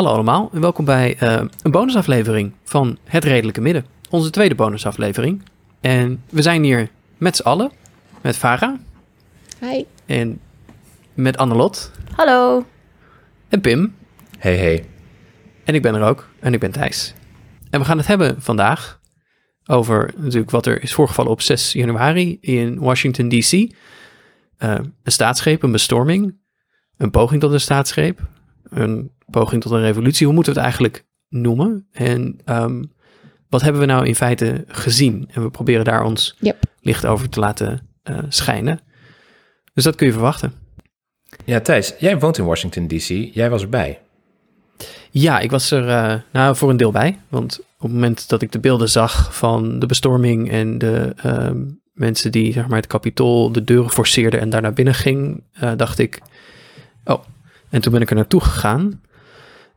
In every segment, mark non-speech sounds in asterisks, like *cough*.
Hallo allemaal en welkom bij uh, een bonusaflevering van Het Redelijke Midden. Onze tweede bonusaflevering. En we zijn hier met z'n allen. Met Farah. Hi. En met Annelot. Hallo. En Pim. Hey, hey. En ik ben er ook. En ik ben Thijs. En we gaan het hebben vandaag over natuurlijk wat er is voorgevallen op 6 januari in Washington D.C. Uh, een staatsgreep, een bestorming, een poging tot een staatsgreep, een poging tot een revolutie. Hoe moeten we het eigenlijk noemen? En um, wat hebben we nou in feite gezien? En we proberen daar ons yep. licht over te laten uh, schijnen. Dus dat kun je verwachten. Ja, Thijs, jij woont in Washington D.C. Jij was erbij. Ja, ik was er uh, nou, voor een deel bij. Want op het moment dat ik de beelden zag van de bestorming en de uh, mensen die zeg maar, het kapitool de deuren forceerden en daar naar binnen ging, uh, dacht ik, oh. En toen ben ik er naartoe gegaan,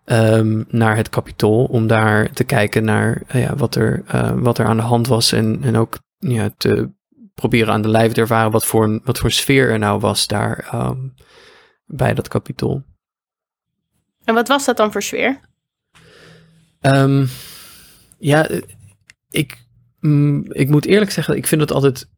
um, naar het kapitool, om daar te kijken naar ja, wat, er, uh, wat er aan de hand was en, en ook ja, te proberen aan de lijf te ervaren wat voor, een, wat voor sfeer er nou was daar um, bij dat kapitool. En wat was dat dan voor sfeer? Um, ja, ik, mm, ik moet eerlijk zeggen, ik vind het altijd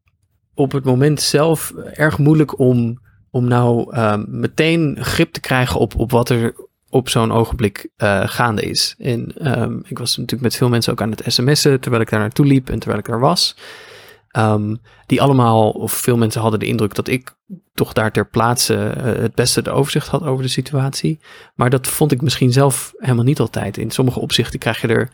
op het moment zelf erg moeilijk om, om nou um, meteen grip te krijgen op, op wat er op zo'n ogenblik uh, gaande is. En um, ik was natuurlijk met veel mensen ook aan het sms'en terwijl ik daar naartoe liep en terwijl ik daar was. Um, die allemaal, of veel mensen hadden de indruk dat ik toch daar ter plaatse uh, het beste de overzicht had over de situatie. Maar dat vond ik misschien zelf helemaal niet altijd. In sommige opzichten krijg je er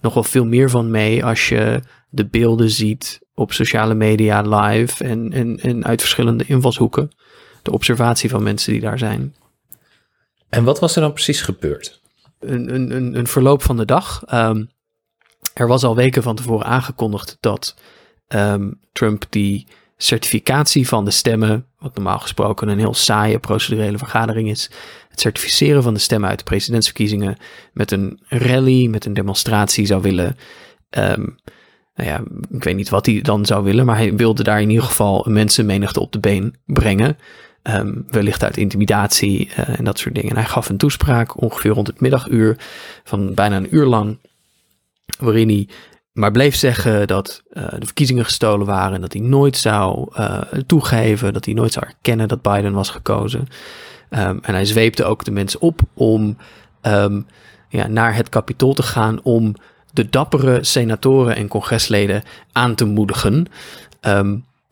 nog wel veel meer van mee als je de beelden ziet op sociale media live en, en, en uit verschillende invalshoeken. De observatie van mensen die daar zijn. En wat was er dan precies gebeurd? Een, een, een verloop van de dag. Um, er was al weken van tevoren aangekondigd dat um, Trump die certificatie van de stemmen, wat normaal gesproken een heel saaie procedurele vergadering is, het certificeren van de stemmen uit de presidentsverkiezingen met een rally, met een demonstratie zou willen. Um, nou ja, ik weet niet wat hij dan zou willen, maar hij wilde daar in ieder geval een mensenmenigte op de been brengen. Um, wellicht uit intimidatie uh, en dat soort dingen. En hij gaf een toespraak ongeveer rond het middaguur van bijna een uur lang, waarin hij maar bleef zeggen dat uh, de verkiezingen gestolen waren en dat hij nooit zou uh, toegeven, dat hij nooit zou erkennen dat Biden was gekozen. Um, en hij zweepte ook de mensen op om um, ja, naar het kapitool te gaan om de dappere senatoren en congresleden aan te moedigen.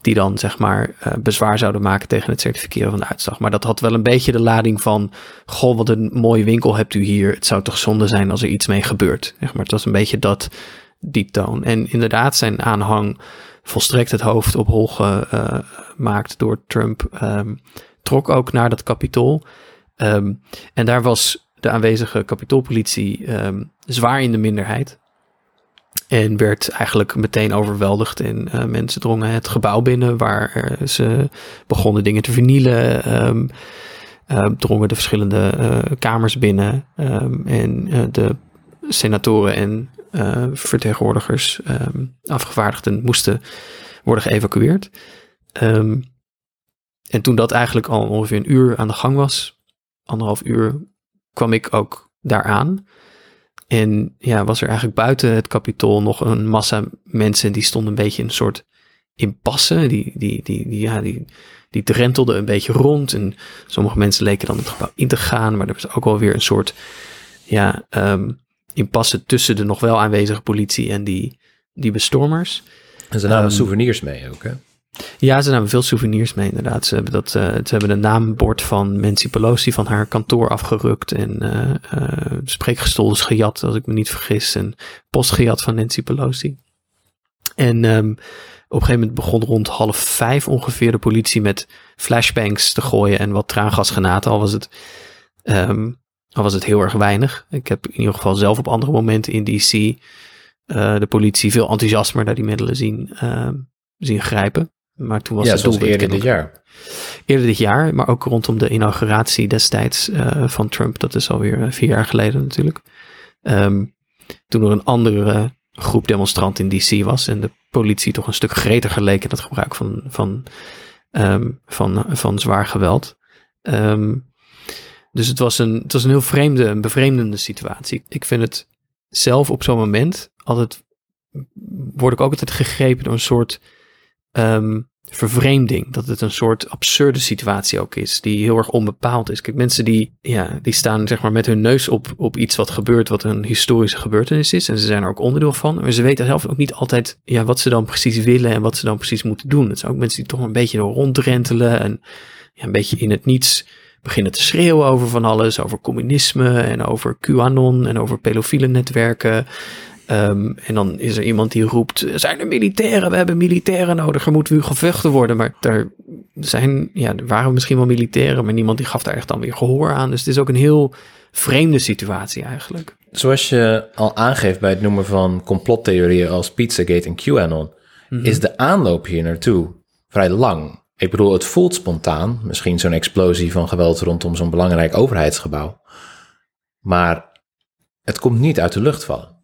Die dan zeg maar uh, bezwaar zouden maken tegen het certificeren van de uitslag. Maar dat had wel een beetje de lading van: Goh, wat een mooie winkel hebt u hier. Het zou toch zonde zijn als er iets mee gebeurt. Zeg maar, het was een beetje dat die toon. En inderdaad, zijn aanhang volstrekt het hoofd op hol gemaakt door Trump. Um, trok ook naar dat kapitool. Um, en daar was de aanwezige kapitoolpolitie um, zwaar in de minderheid. En werd eigenlijk meteen overweldigd. En uh, mensen drongen het gebouw binnen waar uh, ze begonnen dingen te vernielen. Um, uh, drongen de verschillende uh, kamers binnen. Um, en de senatoren en vertegenwoordigers, um, afgevaardigden, moesten worden geëvacueerd. En toen dat eigenlijk al ongeveer een uur aan de gang was, anderhalf uur, kwam ik ook daaraan. En ja, was er eigenlijk buiten het kapitool nog een massa mensen die stonden een beetje in een soort impasse. Die, die, die, die, ja, die, die drentelden een beetje rond. En sommige mensen leken dan het gebouw in te gaan, maar er was ook wel weer een soort ja, um, impasse tussen de nog wel aanwezige politie en die, die bestormers. En ze namen um, souvenirs mee ook, hè? Ja, ze namen veel souvenirs mee, inderdaad. Ze hebben, dat, uh, ze hebben een naambord van Nancy Pelosi van haar kantoor afgerukt. En uh, uh, spreekgestoel is gejat, als ik me niet vergis. En post gejat van Nancy Pelosi. En um, op een gegeven moment begon rond half vijf ongeveer de politie met flashbangs te gooien en wat traangasgranaten. Al was het, um, al was het heel erg weinig. Ik heb in ieder geval zelf op andere momenten in DC de politie veel enthousiasmer naar die middelen zien, uh, zien grijpen. Maar toen was ja, het doel eerder dit jaar. Eerder dit jaar, maar ook rondom de inauguratie destijds uh, van Trump. Dat is alweer vier jaar geleden natuurlijk. Um, toen er een andere groep demonstranten in DC was en de politie toch een stuk gretiger leek in het gebruik van, van, um, van, van zwaar geweld. Um, Dus het was een, het was een heel vreemde, een bevreemdende situatie. Ik vind het zelf op zo'n moment altijd, word ik ook altijd gegrepen door een soort um, vervreemding. Dat het een soort absurde situatie ook is, die heel erg onbepaald is. Kijk, mensen die, ja, die staan zeg maar met hun neus op, op iets wat gebeurt, wat een historische gebeurtenis is. En ze zijn er ook onderdeel van. Maar ze weten zelf ook niet altijd ja, wat ze dan precies willen en wat ze dan precies moeten doen. Het zijn ook mensen die toch een beetje rondrentelen en ja, een beetje in het niets beginnen te schreeuwen over van alles. Over communisme en over QAnon en over pedofiele netwerken. Um, en dan is er iemand die roept: zijn er militairen? We hebben militairen nodig. Er moet nu gevechten worden. Maar er zijn, ja, er waren misschien wel militairen, maar niemand die gaf daar echt dan weer gehoor aan. Dus het is ook een heel vreemde situatie eigenlijk. Zoals je al aangeeft bij het noemen van complottheorieën als Pizzagate en QAnon, mhm. is de aanloop hier naartoe vrij lang. Ik bedoel, het voelt spontaan, misschien zo'n explosie van geweld rondom zo'n belangrijk overheidsgebouw. Maar het komt niet uit de lucht vallen.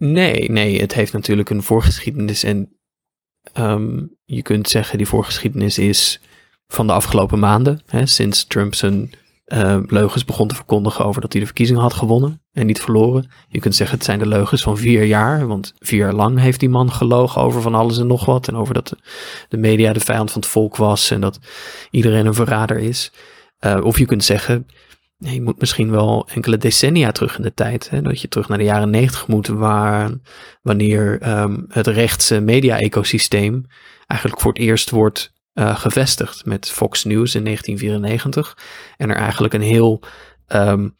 Nee, nee, het heeft natuurlijk een voorgeschiedenis. En um, je kunt zeggen, die voorgeschiedenis is van de afgelopen maanden. Hè, sinds Trump zijn uh, leugens begon te verkondigen over dat hij de verkiezingen had gewonnen en niet verloren. Je kunt zeggen, het zijn de leugens van vier jaar. Want vier jaar lang heeft die man gelogen over van alles en nog wat. En over dat de, media de vijand van het volk was en dat iedereen een verrader is. Uh, of je kunt zeggen, je moet misschien wel enkele decennia terug in de tijd. Hè, dat je terug naar de jaren negentig moet, waar, wanneer um, het rechtse media-ecosysteem eigenlijk voor het eerst wordt uh, gevestigd met Fox News in 1994. En er eigenlijk een heel um,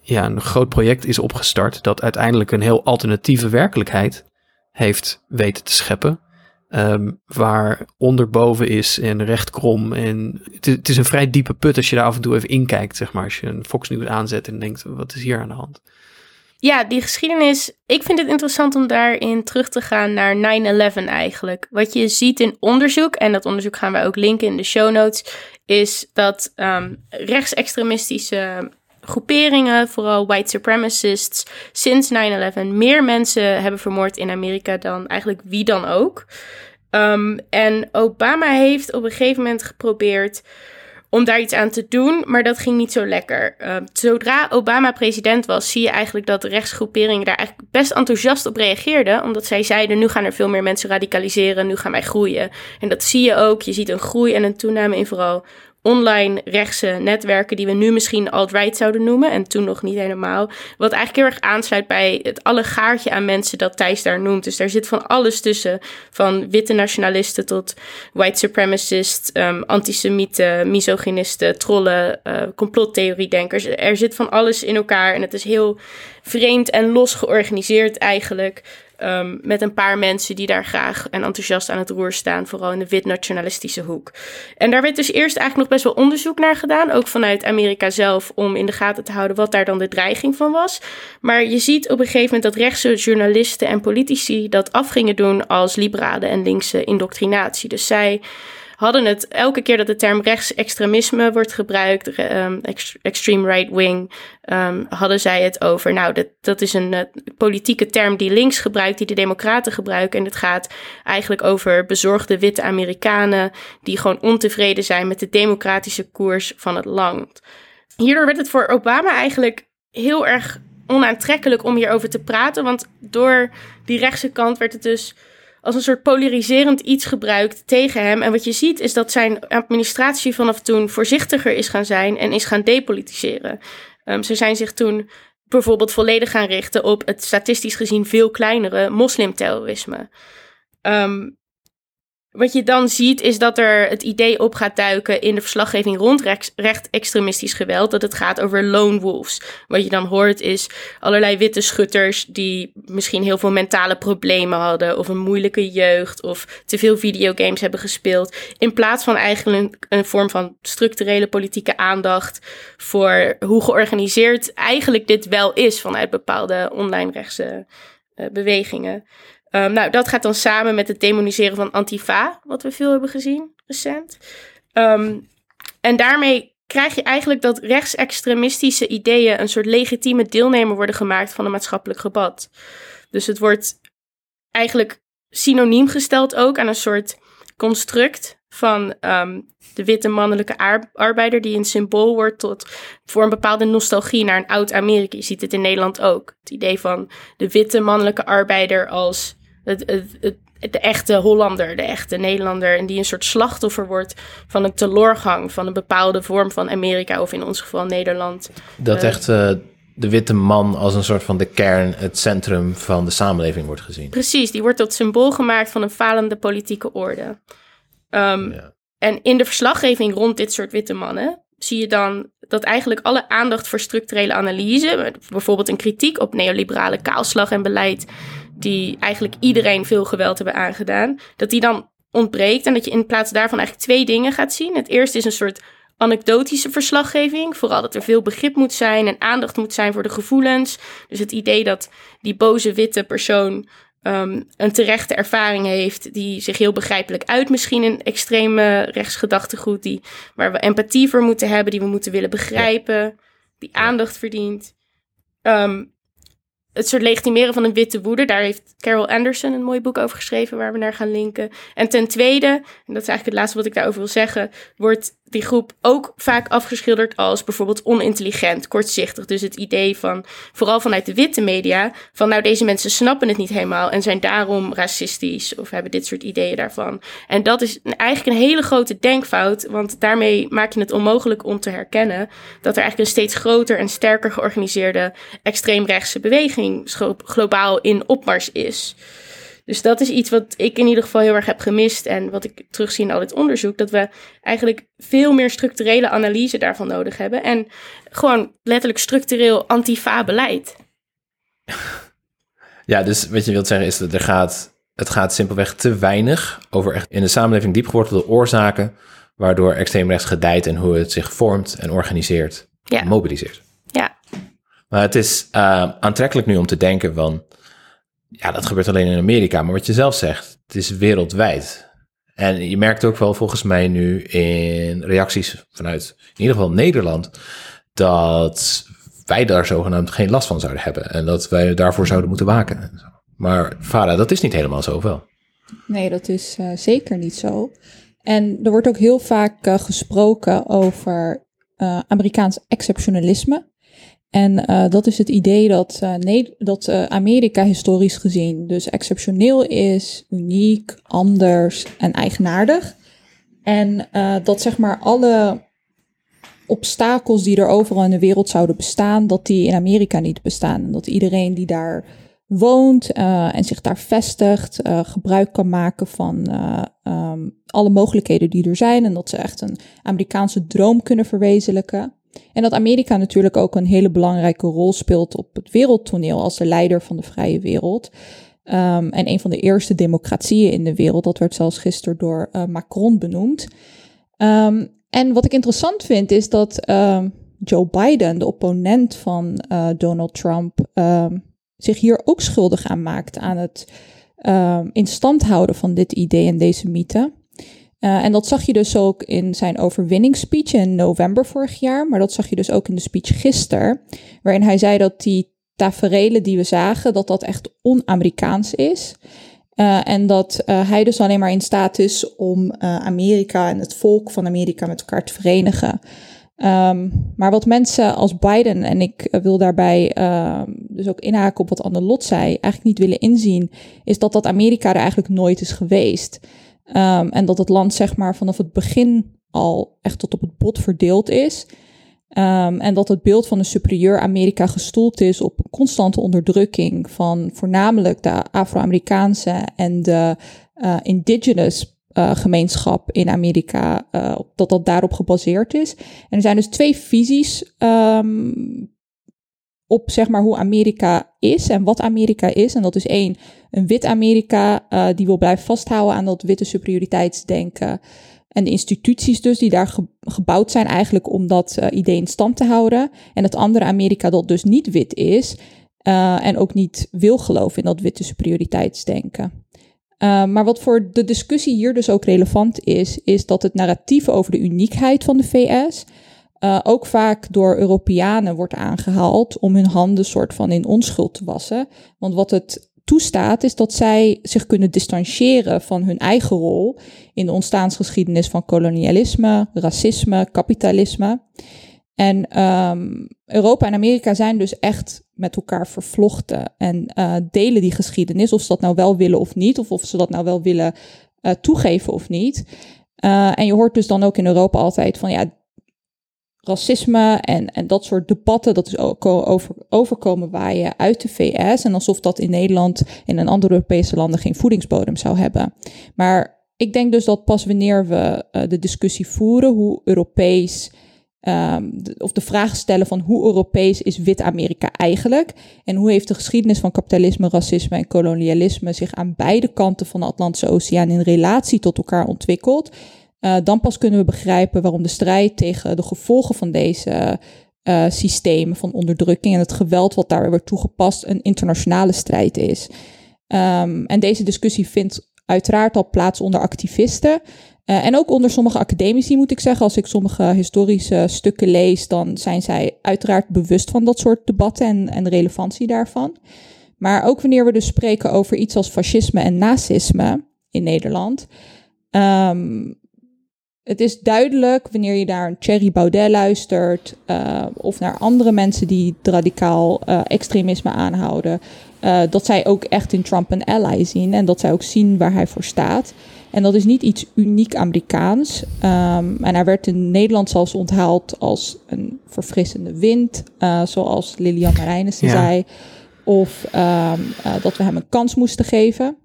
ja, een groot project is opgestart dat uiteindelijk een heel alternatieve werkelijkheid heeft weten te scheppen. Um, waar onderboven is en recht krom. En het is, een vrij diepe put als je daar af en toe even inkijkt, zeg maar. Als je een Fox News aanzet en denkt, wat is hier aan de hand? Ja, die geschiedenis. Ik vind het interessant om daarin terug te gaan naar 9-11 eigenlijk. Wat je ziet in onderzoek, en dat onderzoek gaan wij ook linken in de show notes, is dat um, rechtsextremistische groeperingen, vooral white supremacists, sinds 9-11 meer mensen hebben vermoord in Amerika dan eigenlijk wie dan ook. Um, en Obama heeft op een gegeven moment geprobeerd om daar iets aan te doen, maar dat ging niet zo lekker. Uh, zodra Obama president was, zie je eigenlijk dat de rechtsgroeperingen daar eigenlijk best enthousiast op reageerden, omdat zij zeiden: nu gaan er veel meer mensen radicaliseren, nu gaan wij groeien. En dat zie je ook. Je ziet een groei en een toename in vooral online rechtse netwerken die we nu misschien alt-right zouden noemen en toen nog niet helemaal. Wat eigenlijk heel erg aansluit bij het alle gaartje aan mensen dat Thijs daar noemt. Dus daar zit van alles tussen, van witte nationalisten tot white supremacists, um, antisemieten, misogynisten, trollen, uh, complottheoriedenkers. Er zit van alles in elkaar en het is heel vreemd en los georganiseerd eigenlijk. Um, met een paar mensen die daar graag en enthousiast aan het roer staan, vooral in de wit-nationalistische hoek. En daar werd dus eerst eigenlijk nog best wel onderzoek naar gedaan, ook vanuit Amerika zelf, om in de gaten te houden wat daar dan de dreiging van was. Maar je ziet op een gegeven moment dat rechtse journalisten en politici dat af gingen doen als liberale en linkse indoctrinatie. Dus zij hadden het elke keer dat de term rechtsextremisme wordt gebruikt, um, extreme right wing, um, hadden zij het over. Nou, dat, dat is een uh, politieke term die links gebruikt, die de Democraten gebruiken. En het gaat eigenlijk over bezorgde witte Amerikanen die gewoon ontevreden zijn met de democratische koers van het land. Hierdoor werd het voor Obama eigenlijk heel erg onaantrekkelijk om hierover te praten, want door die rechtse kant werd het dus als een soort polariserend iets gebruikt tegen hem. En wat je ziet is dat zijn administratie vanaf toen voorzichtiger is gaan zijn en is gaan depolitiseren. Um, ze zijn zich toen bijvoorbeeld volledig gaan richten op het statistisch gezien veel kleinere moslimterrorisme. Um, wat je dan ziet is dat er het idee op gaat duiken in de verslaggeving rond recht-extremistisch geweld. Dat het gaat over lone wolves. Wat je dan hoort is allerlei witte schutters die misschien heel veel mentale problemen hadden. Of een moeilijke jeugd of te veel videogames hebben gespeeld. In plaats van eigenlijk een vorm van structurele politieke aandacht voor hoe georganiseerd eigenlijk dit wel is vanuit bepaalde online rechtse uh, bewegingen. Um, nou, dat gaat dan samen met het demoniseren van Antifa, wat we veel hebben gezien recent. Um, en daarmee krijg je eigenlijk dat rechtsextremistische ideeën een soort legitieme deelnemer worden gemaakt van een maatschappelijk debat. Dus het wordt eigenlijk synoniem gesteld ook aan een soort construct van ehm, de witte mannelijke arbeider, die een symbool wordt tot, voor een bepaalde nostalgie naar een oud Amerika. Je ziet het in Nederland ook. Het idee van de witte mannelijke arbeider als het, het, het, de echte Hollander, de echte Nederlander. En die een soort slachtoffer wordt van een teloorgang van een bepaalde vorm van Amerika, of in ons geval Nederland. Dat Uh, echt eh, de witte man als een soort van de kern, het centrum van de samenleving wordt gezien. Precies, die wordt tot symbool gemaakt van een falende politieke orde. Ehm, Ja. En in de verslaggeving rond dit soort witte mannen zie je dan dat eigenlijk alle aandacht voor structurele analyse, bijvoorbeeld een kritiek op neoliberale kaalslag en beleid, die eigenlijk iedereen veel geweld hebben aangedaan, dat die dan ontbreekt en dat je in plaats daarvan eigenlijk twee dingen gaat zien. Het eerste is een soort anekdotische verslaggeving, vooral dat er veel begrip moet zijn en aandacht moet zijn voor de gevoelens. Dus het idee dat die boze witte persoon um, een terechte ervaring heeft, die zich heel begrijpelijk uit, misschien in extreme rechtsgedachtegoed, die, waar we empathie voor moeten hebben, die we moeten willen begrijpen, die aandacht verdient. Um, het soort legitimeren van een witte woede, daar heeft Carol Anderson een mooi boek over geschreven waar we naar gaan linken. En ten tweede, en dat is eigenlijk het laatste wat ik daarover wil zeggen, wordt die groep ook vaak afgeschilderd als bijvoorbeeld onintelligent, kortzichtig. Dus het idee van, vooral vanuit de witte media, van nou deze mensen snappen het niet helemaal en zijn daarom racistisch of hebben dit soort ideeën daarvan. En dat is eigenlijk een hele grote denkfout, want daarmee maak je het onmogelijk om te herkennen dat er eigenlijk een steeds groter en sterker georganiseerde extreemrechtse beweging globaal in opmars is. Dus dat is iets wat ik in ieder geval heel erg heb gemist en wat ik terugzie in al dit onderzoek. Dat we eigenlijk veel meer structurele analyse daarvan nodig hebben. En gewoon letterlijk structureel antifa-beleid. *laughs* Ja, dus wat je wilt zeggen is dat er gaat, het gaat simpelweg te weinig over echt in de samenleving diep gewortelde oorzaken. Waardoor extreemrechts gedijt en hoe het zich vormt en organiseert. Ja. En mobiliseert. Ja. Maar het is uh, aantrekkelijk nu om te denken van ja, dat gebeurt alleen in Amerika. Maar wat je zelf zegt, het is wereldwijd. En je merkt ook wel volgens mij nu in reacties vanuit in ieder geval Nederland, dat wij daar zogenaamd geen last van zouden hebben. En dat wij daarvoor zouden moeten waken. Maar Farah, dat is niet helemaal zo, wel? Nee, dat is uh, zeker niet zo. En er wordt ook heel vaak uh, gesproken over uh, Amerikaans exceptionalisme. En uh, dat is het idee dat, uh, dat uh, Amerika historisch gezien dus exceptioneel is, uniek, anders en eigenaardig. En dat zeg maar alle obstakels die er overal in de wereld zouden bestaan, dat die in Amerika niet bestaan. En dat iedereen die daar woont en zich daar vestigt, gebruik kan maken van um, alle mogelijkheden die er zijn. En dat ze echt een Amerikaanse droom kunnen verwezenlijken. En dat Amerika natuurlijk ook een hele belangrijke rol speelt op het wereldtoneel als de leider van de vrije wereld. Um, en een van de eerste democratieën in de wereld. Dat werd zelfs gisteren door uh, Macron benoemd. Um, en wat ik interessant vind is dat um, Joe Biden, de opponent van uh, Donald Trump, zich hier ook schuldig aan maakt aan het in stand houden van dit idee en deze mythe. Uh, en dat zag je dus ook in zijn overwinningsspeech in november vorig jaar. Maar dat zag je dus ook in de speech gisteren. Waarin hij zei dat die taferelen die we zagen, dat dat echt on-Amerikaans is. Uh, en dat uh, hij dus alleen maar in staat is om Amerika en het volk van Amerika met elkaar te verenigen. Um, maar wat mensen als Biden, en ik wil daarbij uh, dus ook inhaken op wat Anne Lot zei, eigenlijk niet willen inzien, is dat dat Amerika er eigenlijk nooit is geweest. Um, en dat het land zeg maar vanaf het begin al echt tot op het bot verdeeld is. Um, en dat het beeld van een superieur Amerika gestoeld is op constante onderdrukking van voornamelijk de Afro-Amerikaanse en de uh, indigenous uh, gemeenschap in Amerika, uh, dat dat daarop gebaseerd is. En er zijn dus twee visies um, op zeg maar hoe Amerika is en wat Amerika is. En dat is één, een wit Amerika uh, die wil blijven vasthouden aan dat witte superioriteitsdenken. En de instituties dus die daar ge gebouwd zijn eigenlijk om dat uh, idee in stand te houden. En het andere Amerika dat dus niet wit is uh, en ook niet wil geloven in dat witte superioriteitsdenken. Maar wat voor de discussie hier dus ook relevant is, is dat het narratief over de uniekheid van de VS uh, ook vaak door Europeanen wordt aangehaald om hun handen soort van in onschuld te wassen. Want wat het toestaat, is dat zij zich kunnen distancieren van hun eigen rol in de ontstaansgeschiedenis van kolonialisme, racisme, kapitalisme. En um, Europa en Amerika zijn dus echt met elkaar vervlochten en uh, delen die geschiedenis, of ze dat nou wel willen of niet, of of ze dat nou wel willen uh, toegeven of niet. En je hoort dus dan ook in Europa altijd van ja, racisme en, en dat soort debatten, dat is ook over, overkomen waaien uit de VS. En alsof dat in Nederland en in andere Europese landen geen voedingsbodem zou hebben. Maar ik denk dus dat pas wanneer we uh, de discussie voeren, hoe Europees. Um, of de vraag stellen van hoe Europees is wit-Amerika eigenlijk? En hoe heeft de geschiedenis van kapitalisme, racisme en kolonialisme zich aan beide kanten van de Atlantische Oceaan in relatie tot elkaar ontwikkeld? Uh, dan pas kunnen we begrijpen waarom de strijd tegen de gevolgen van deze uh, systemen van onderdrukking en het geweld wat daar wordt toegepast een internationale strijd is. Um, en deze discussie vindt uiteraard al plaats onder activisten. Uh, en ook onder sommige academici moet ik zeggen. Als ik sommige historische stukken lees, dan zijn zij uiteraard bewust van dat soort debatten en, en de relevantie daarvan. Maar ook wanneer we dus spreken over iets als fascisme en nazisme in Nederland, um, het is duidelijk wanneer je naar Thierry Baudet luistert uh, of naar andere mensen die radicaal uh, extremisme aanhouden, uh, dat zij ook echt in Trump een ally zien en dat zij ook zien waar hij voor staat. En dat is niet iets uniek Amerikaans. Um, en hij werd in Nederland zelfs onthaald als een verfrissende wind, zoals Lilian Marijnissen ja. zei. Of um, dat we hem een kans moesten geven.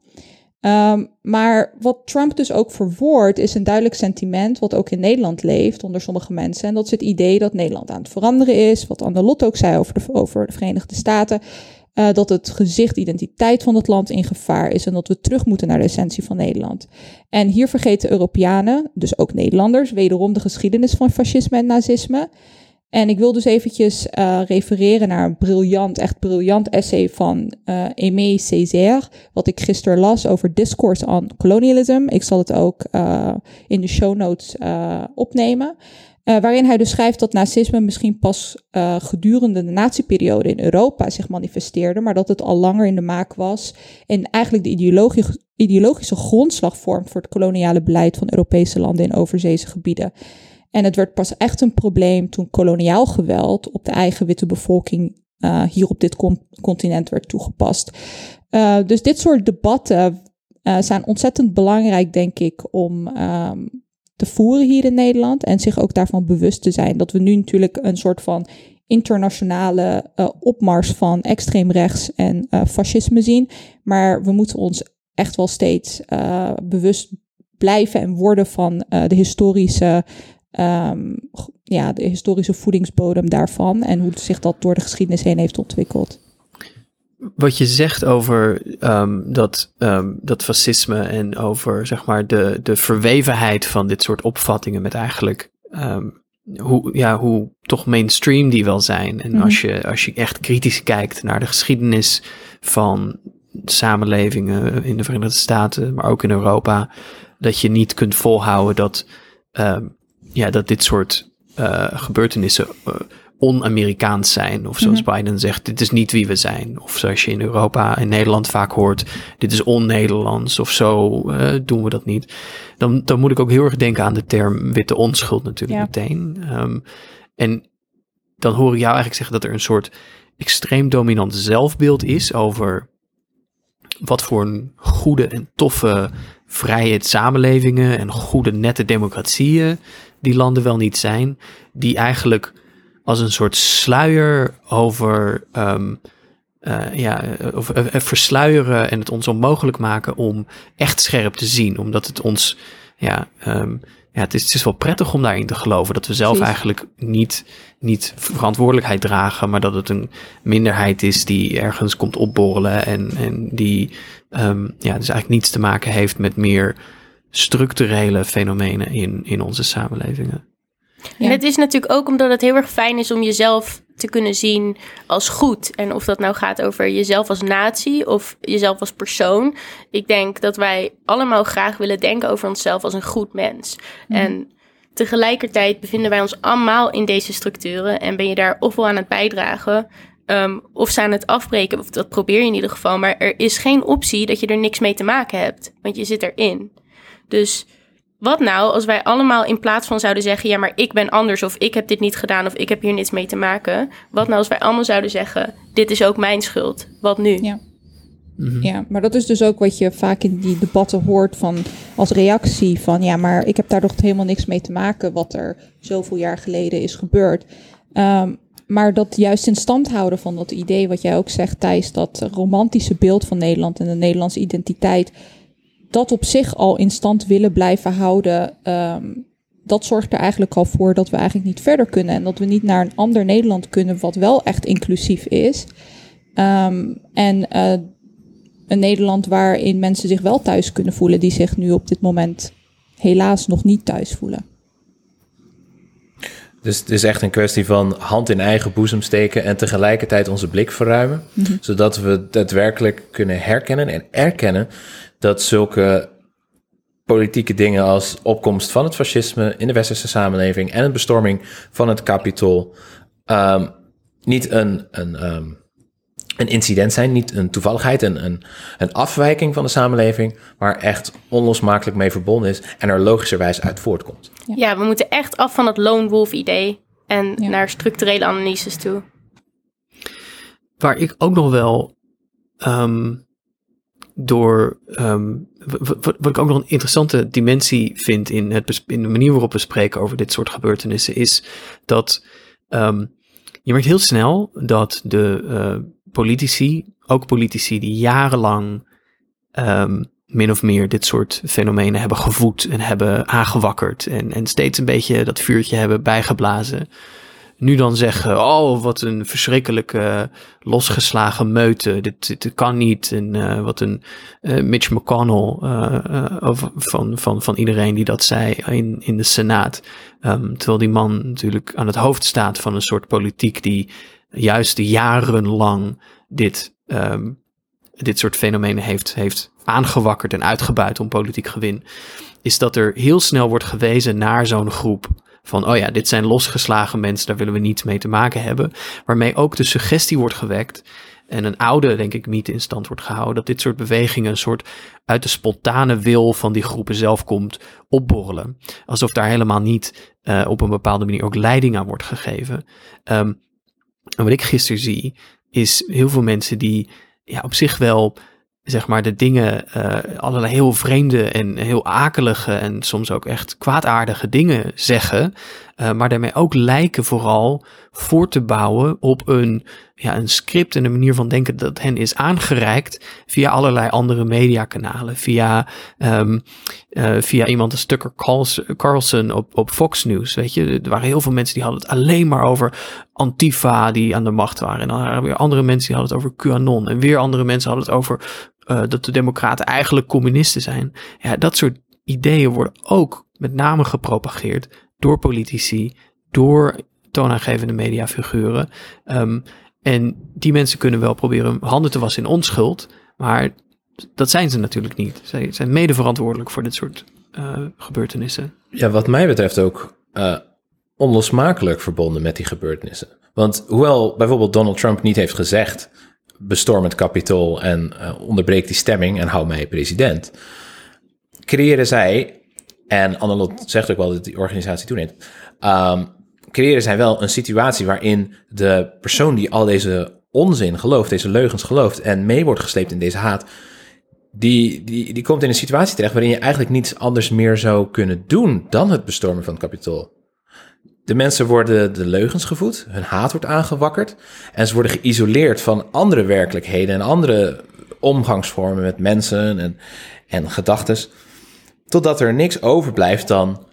Um, maar wat Trump dus ook verwoordt, is een duidelijk sentiment, wat ook in Nederland leeft onder sommige mensen. En dat is het idee dat Nederland aan het veranderen is, wat Anne Lot ook zei over de, over de Verenigde Staten. Uh, dat het gezicht, identiteit van het land in gevaar is en dat we terug moeten naar de essentie van Nederland. En hier vergeten Europeanen, dus ook Nederlanders, wederom de geschiedenis van fascisme en nazisme. En ik wil dus eventjes uh, refereren naar een briljant, echt briljant essay van uh, Aimé Césaire, wat ik gisteren las over Discourse on Colonialism. Ik zal het ook uh, in de show notes opnemen. waarin hij dus schrijft dat nazisme misschien pas gedurende de nazi-periode in Europa zich manifesteerde, maar dat het al langer in de maak was en eigenlijk de ideologische, ideologische grondslag vormt voor het koloniale beleid van Europese landen in overzeese gebieden. En het werd pas echt een probleem toen koloniaal geweld op de eigen witte bevolking uh, hier op dit continent werd toegepast. Uh, dus dit soort debatten uh, zijn ontzettend belangrijk, denk ik, om um, te voeren hier in Nederland. En zich ook daarvan bewust te zijn dat we nu natuurlijk een soort van internationale opmars van extreem rechts en fascisme zien. Maar we moeten ons echt wel steeds bewust blijven en worden van de historische um, ja, de historische voedingsbodem daarvan en hoe zich dat door de geschiedenis heen heeft ontwikkeld. Wat je zegt over um, dat, um, dat fascisme en over zeg maar de, de verwevenheid van dit soort opvattingen met eigenlijk hoe, ja, hoe toch mainstream die wel zijn. En mm -hmm. als, je, als je echt kritisch kijkt naar de geschiedenis van samenlevingen in de Verenigde Staten, maar ook in Europa, dat je niet kunt volhouden dat um, ja, dat dit soort uh, gebeurtenissen uh, on-Amerikaans zijn. Of zoals mm -hmm. Biden zegt, dit is niet wie we zijn. Of zoals je in Europa en Nederland vaak hoort, dit is on-Nederlands of zo uh, doen we dat niet. Dan, dan moet ik ook heel erg denken aan de term witte onschuld natuurlijk ja. meteen. Um, en dan hoor ik jou eigenlijk zeggen dat er een soort extreem dominant zelfbeeld is over wat voor een goede en toffe vrije samenlevingen en goede nette democratieën die landen wel niet zijn, die eigenlijk als een soort sluier over um, uh, ja, of, uh, versluieren en het ons onmogelijk maken om echt scherp te zien, omdat het ons ja, um, ja, het is, het is wel prettig om daarin te geloven dat we zelf Precies. eigenlijk niet, niet verantwoordelijkheid dragen, maar dat het een minderheid is die ergens komt opborrelen en, en die um, ja, dus eigenlijk niets te maken heeft met meer structurele fenomenen in, in onze samenlevingen. Ja. En het is natuurlijk ook omdat het heel erg fijn is om jezelf te kunnen zien als goed. En of dat nou gaat over jezelf als natie of jezelf als persoon. Ik denk dat wij allemaal graag willen denken over onszelf als een goed mens. Mm. En tegelijkertijd bevinden wij ons allemaal in deze structuren en ben je daar ofwel aan het bijdragen um, of ze aan het afbreken, of dat probeer je in ieder geval. Maar er is geen optie dat je er niks mee te maken hebt, want je zit erin. Dus wat nou als wij allemaal in plaats van zouden zeggen: ja, maar ik ben anders, of ik heb dit niet gedaan, of ik heb hier niets mee te maken. Wat nou als wij allemaal zouden zeggen: dit is ook mijn schuld? Wat nu? Ja. Ja, maar dat is dus ook wat je vaak in die debatten hoort van als reactie van ja, maar ik heb daar toch helemaal niks mee te maken wat er zoveel jaar geleden is gebeurd. Um, maar dat juist in stand houden van dat idee, wat jij ook zegt, Thijs, dat romantische beeld van Nederland en de Nederlandse identiteit, dat op zich al in stand willen blijven houden, ehm, dat zorgt er eigenlijk al voor dat we eigenlijk niet verder kunnen en dat we niet naar een ander Nederland kunnen, wat wel echt inclusief is. Ehm, en uh, een Nederland waarin mensen zich wel thuis kunnen voelen, die zich nu op dit moment helaas nog niet thuis voelen. Dus het is echt een kwestie van hand in eigen boezem steken en tegelijkertijd onze blik verruimen. Mhm. Zodat we daadwerkelijk kunnen herkennen en erkennen dat zulke politieke dingen als opkomst van het fascisme in de westerse samenleving en een bestorming van het kapitool um, niet een, een, um, een incident zijn, niet een toevalligheid, een, een, een afwijking van de samenleving, maar echt onlosmakelijk mee verbonden is en er logischerwijs uit voortkomt. Ja, we moeten echt af van het lone wolf idee en naar structurele analyses toe. Waar ik ook nog wel um, door, um, wat, ik ook nog een interessante dimensie vind in, het, in de manier waarop we spreken over dit soort gebeurtenissen, is dat um, je merkt heel snel dat de uh, politici, ook politici die jarenlang um, min of meer dit soort fenomenen hebben gevoed en hebben aangewakkerd en, en steeds een beetje dat vuurtje hebben bijgeblazen. Nu dan zeggen, oh wat een verschrikkelijke losgeslagen meute, dit, dit, kan niet. En uh, wat een uh, Mitch McConnell uh, van, van, van iedereen die dat zei in, in de Senaat. Um, terwijl die man natuurlijk aan het hoofd staat van een soort politiek die juist jarenlang dit, um, dit soort fenomenen heeft, heeft aangewakkerd en uitgebuit om politiek gewin, is dat er heel snel wordt gewezen naar zo'n groep. Van, oh ja, dit zijn losgeslagen mensen, daar willen we niets mee te maken hebben. Waarmee ook de suggestie wordt gewekt en een oude, denk ik, mythe in stand wordt gehouden. Dat dit soort bewegingen een soort uit de spontane wil van die groepen zelf komt opborrelen. Alsof daar helemaal niet uh, op een bepaalde manier ook leiding aan wordt gegeven. Um, en wat ik gisteren zie, is heel veel mensen die ja, op zich wel zeg maar de dingen, uh, allerlei heel vreemde en heel akelige en soms ook echt kwaadaardige dingen zeggen, uh, maar daarmee ook lijken vooral voor te bouwen op een, ja, een script en een manier van denken dat hen is aangereikt via allerlei andere mediakanalen, via, um, uh, via iemand als Tucker Carlson op, op Fox News, weet je. Er waren heel veel mensen die hadden het alleen maar over Antifa die aan de macht waren. En dan waren er weer andere mensen die hadden het over QAnon. En weer andere mensen hadden het over uh, dat de democraten eigenlijk communisten zijn. Ja, dat soort ideeën worden ook met name gepropageerd door politici, door toonaangevende mediafiguren. Um, en die mensen kunnen wel proberen handen te wassen in onschuld, maar dat zijn ze natuurlijk niet. Zij zijn mede verantwoordelijk voor dit soort uh, gebeurtenissen. Ja, wat mij betreft ook uh, onlosmakelijk verbonden met die gebeurtenissen. Want hoewel bijvoorbeeld Donald Trump niet heeft gezegd bestorm het kapitool en uh, onderbreek die stemming en hou mij president. Creëren zij, en Annelot zegt ook wel dat die organisatie toeneemt, um, creëren zij wel een situatie waarin de persoon die al deze onzin gelooft, deze leugens gelooft en mee wordt gesleept in deze haat, die, die, die komt in een situatie terecht waarin je eigenlijk niets anders meer zou kunnen doen dan het bestormen van het kapitool. De mensen worden de leugens gevoed, hun haat wordt aangewakkerd en ze worden geïsoleerd van andere werkelijkheden en andere omgangsvormen met mensen en, en gedachten, totdat er niks overblijft dan,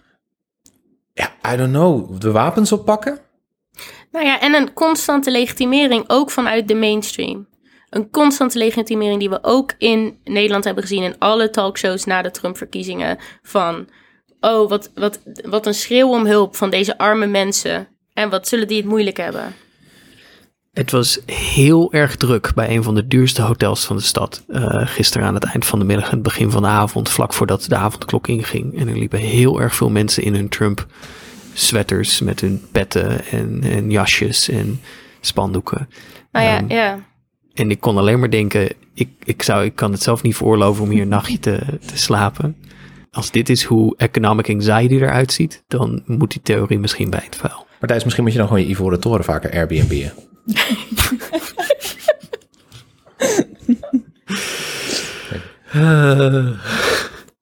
ja, I don't know, de wapens oppakken? Nou ja, en een constante legitimering ook vanuit de mainstream. Een constante legitimering die we ook in Nederland hebben gezien in alle talkshows na de Trump-verkiezingen van oh, wat, wat, wat een schreeuw om hulp van deze arme mensen. En wat zullen die het moeilijk hebben? Het was heel erg druk bij een van de duurste hotels van de stad. Uh, gisteren aan het eind van de middag en het begin van de avond, vlak voordat de avondklok inging. En er liepen heel erg veel mensen in hun Trump sweaters met hun petten en, en jasjes en spandoeken. Nou ja, Ehm, ja. En ik kon alleen maar denken, ik, ik, zou, ik kan het zelf niet veroorloven om hier een nachtje te, te slapen. Als dit is hoe economic anxiety eruit ziet, dan moet die theorie misschien bij het vuil. Maar Thijs, misschien moet je dan gewoon je Ivoren Toren vaker Airbnb'en. *laughs*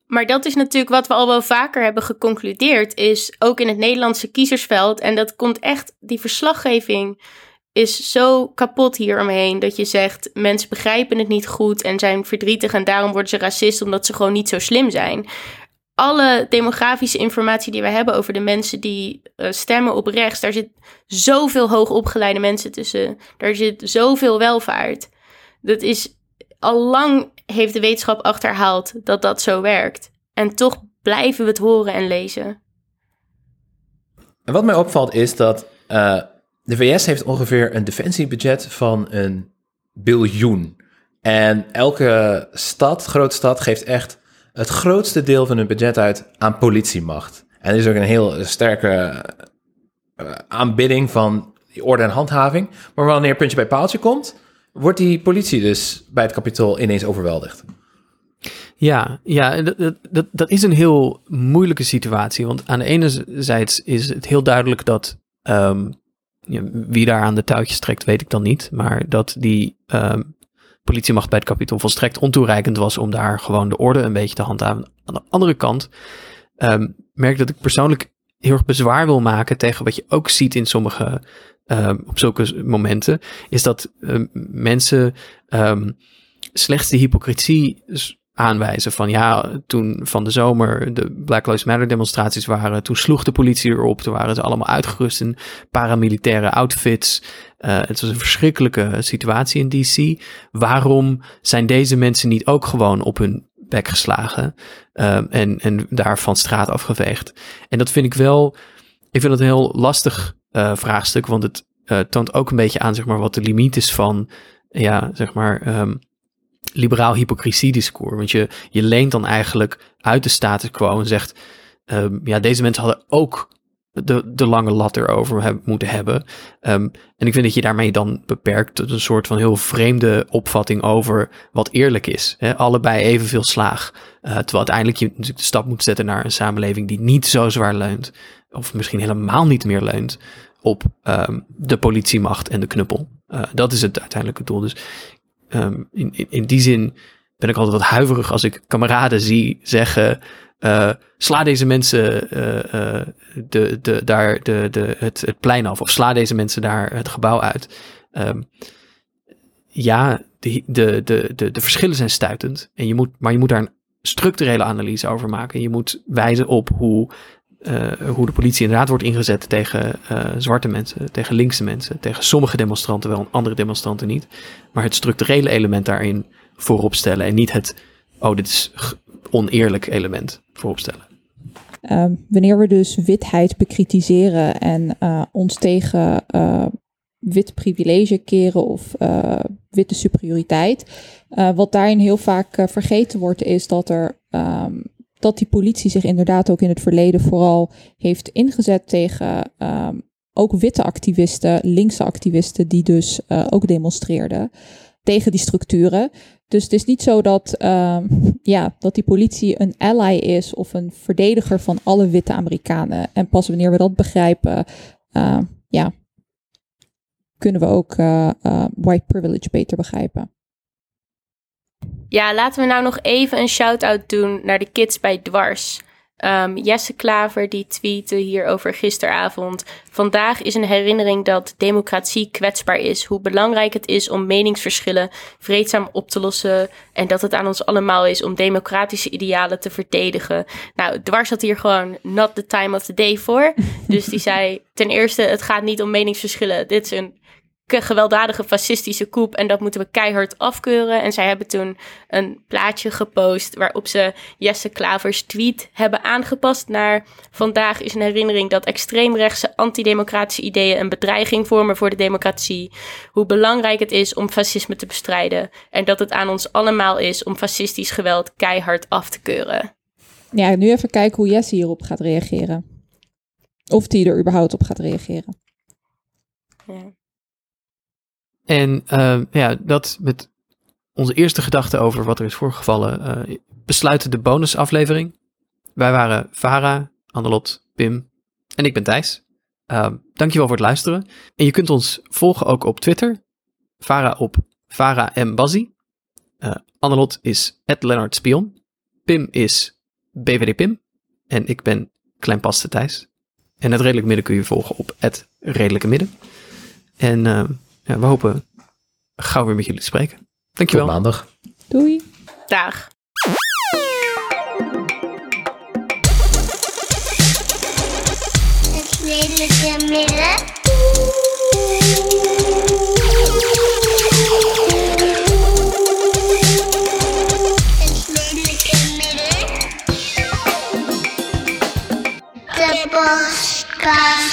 Maar dat is natuurlijk wat we al wel vaker hebben geconcludeerd, is ook in het Nederlandse kiezersveld. En dat komt echt, die verslaggeving is zo kapot hieromheen. Dat je zegt, mensen begrijpen het niet goed en zijn verdrietig en daarom worden ze racist omdat ze gewoon niet zo slim zijn. Alle demografische informatie die we hebben over de mensen die eh, stemmen op rechts, daar zit zoveel hoogopgeleide mensen tussen. Daar zit zoveel welvaart. Dat is al lang heeft de wetenschap achterhaald dat dat zo werkt. En toch blijven we het horen en lezen. En wat mij opvalt is dat eh, de VS heeft ongeveer een defensiebudget van een biljoen. En elke stad, grote stad, geeft echt het grootste deel van hun budget uit aan politiemacht. En er is ook een heel sterke eh, aanbidding van orde en handhaving. Maar wanneer puntje bij paaltje komt, wordt die politie dus bij het kapitool ineens overweldigd. Ja, ja dat, dat- dat, is een heel moeilijke situatie. Want aan de ene zijde is het heel duidelijk dat ehm, wie daar aan de touwtjes trekt, weet ik dan niet. Maar dat die ehm, politiemacht bij het kapitool volstrekt ontoereikend was om daar gewoon de orde een beetje te handhaven. Aan de andere kant ehm, merk dat ik persoonlijk heel erg bezwaar wil maken tegen wat je ook ziet in sommige, ehm, op zulke momenten, is dat ehm, mensen slechts de hypocrisie aanwijzen van ja, toen van de zomer de Black Lives Matter demonstraties waren, toen sloeg de politie erop, toen waren ze allemaal uitgerust in paramilitaire outfits. Eh, het was een verschrikkelijke situatie in DC. Waarom zijn deze mensen niet ook gewoon op hun bek geslagen eh, en, en daar van straat afgeveegd? En dat vind ik wel, ik vind het een heel lastig eh, vraagstuk, want het toont ook een beetje aan zeg maar, wat de limiet is van ja, zeg maar, ehm, liberaal hypocrisie-discours. Want je, je leent dan eigenlijk uit de status quo en zegt: ehm, ja, deze mensen hadden ook de, de lange lat erover moeten hebben. Ehm, en ik vind dat je daarmee dan beperkt tot een soort van heel vreemde opvatting over wat eerlijk is. Hè? Allebei evenveel slaag. Eh, terwijl uiteindelijk je natuurlijk de stap moet zetten naar een samenleving die niet zo zwaar leunt, of misschien helemaal niet meer leunt, op ehm, de politiemacht en de knuppel. Eh, dat is het uiteindelijke doel. Dus Ehm, in, in, in die zin ben ik altijd wat huiverig als ik kameraden zie zeggen: eh, sla deze mensen eh, eh, de, de, daar de, de, het, het plein af, of sla deze mensen daar het gebouw uit. Ehm, ja, de, de, de, de, de verschillen zijn stuitend, en je moet, maar je moet daar een structurele analyse over maken. Je moet wijzen op hoe, hoe de politie inderdaad wordt ingezet tegen eh, zwarte mensen, tegen linkse mensen, tegen sommige demonstranten wel en andere demonstranten niet. Maar het structurele element daarin voorop stellen en niet het, oh, dit is oneerlijk element voorop stellen. Ehm, wanneer we dus witheid bekritiseren en eh, ons tegen eh, wit privilege keren of eh, witte superioriteit, eh, wat daarin heel vaak eh, vergeten wordt, is dat er ehm, dat die politie zich inderdaad ook in het verleden vooral heeft ingezet tegen ehm, ook witte activisten, linkse activisten, die dus eh, ook demonstreerden tegen die structuren. Dus het is niet zo dat, ehm, ja, dat die politie een ally is of een verdediger van alle witte Amerikanen. En pas wanneer we dat begrijpen, eh, ja, kunnen we ook eh, eh, white privilege beter begrijpen. Ja, laten we nou nog even een shout-out doen naar de kids bij Dwars. Ehm, Jesse Klaver die tweette hierover gisteravond. Vandaag is een herinnering dat democratie kwetsbaar is. Hoe belangrijk het is om meningsverschillen vreedzaam op te lossen. En dat het aan ons allemaal is om democratische idealen te verdedigen. Nou, Dwars had hier gewoon not the time of the day voor. Dus die *laughs* zei ten eerste, het gaat niet om meningsverschillen. Dit is een gewelddadige fascistische coup en dat moeten we keihard afkeuren. En zij hebben toen een plaatje gepost waarop ze Jesse Klavers tweet hebben aangepast naar vandaag is een herinnering dat extreemrechtse antidemocratische ideeën een bedreiging vormen voor de democratie. Hoe belangrijk het is om fascisme te bestrijden en dat het aan ons allemaal is om fascistisch geweld keihard af te keuren. Ja, nu even kijken hoe Jesse hierop gaat reageren. Of die er überhaupt op gaat reageren. Ja. En uh, ja, dat met onze eerste gedachte over wat er is voorgevallen, uh, besluiten de bonusaflevering. Wij waren Vara, Annelot, Pim en ik ben Thijs. Uh, dankjewel voor het luisteren. En je kunt ons volgen ook op Twitter. Vara op Vara M. Bazzi. Uh, Annelot is Leonard Spion. Pim is BVD Pim. En ik ben Kleinpaste Thijs. En het Redelijk Midden kun je volgen op het Redelijke Midden. En uh, ja, we hopen gauw weer met jullie te spreken. Dankjewel. Tot maandag. Doei. Dag. Een lelijke midden. boska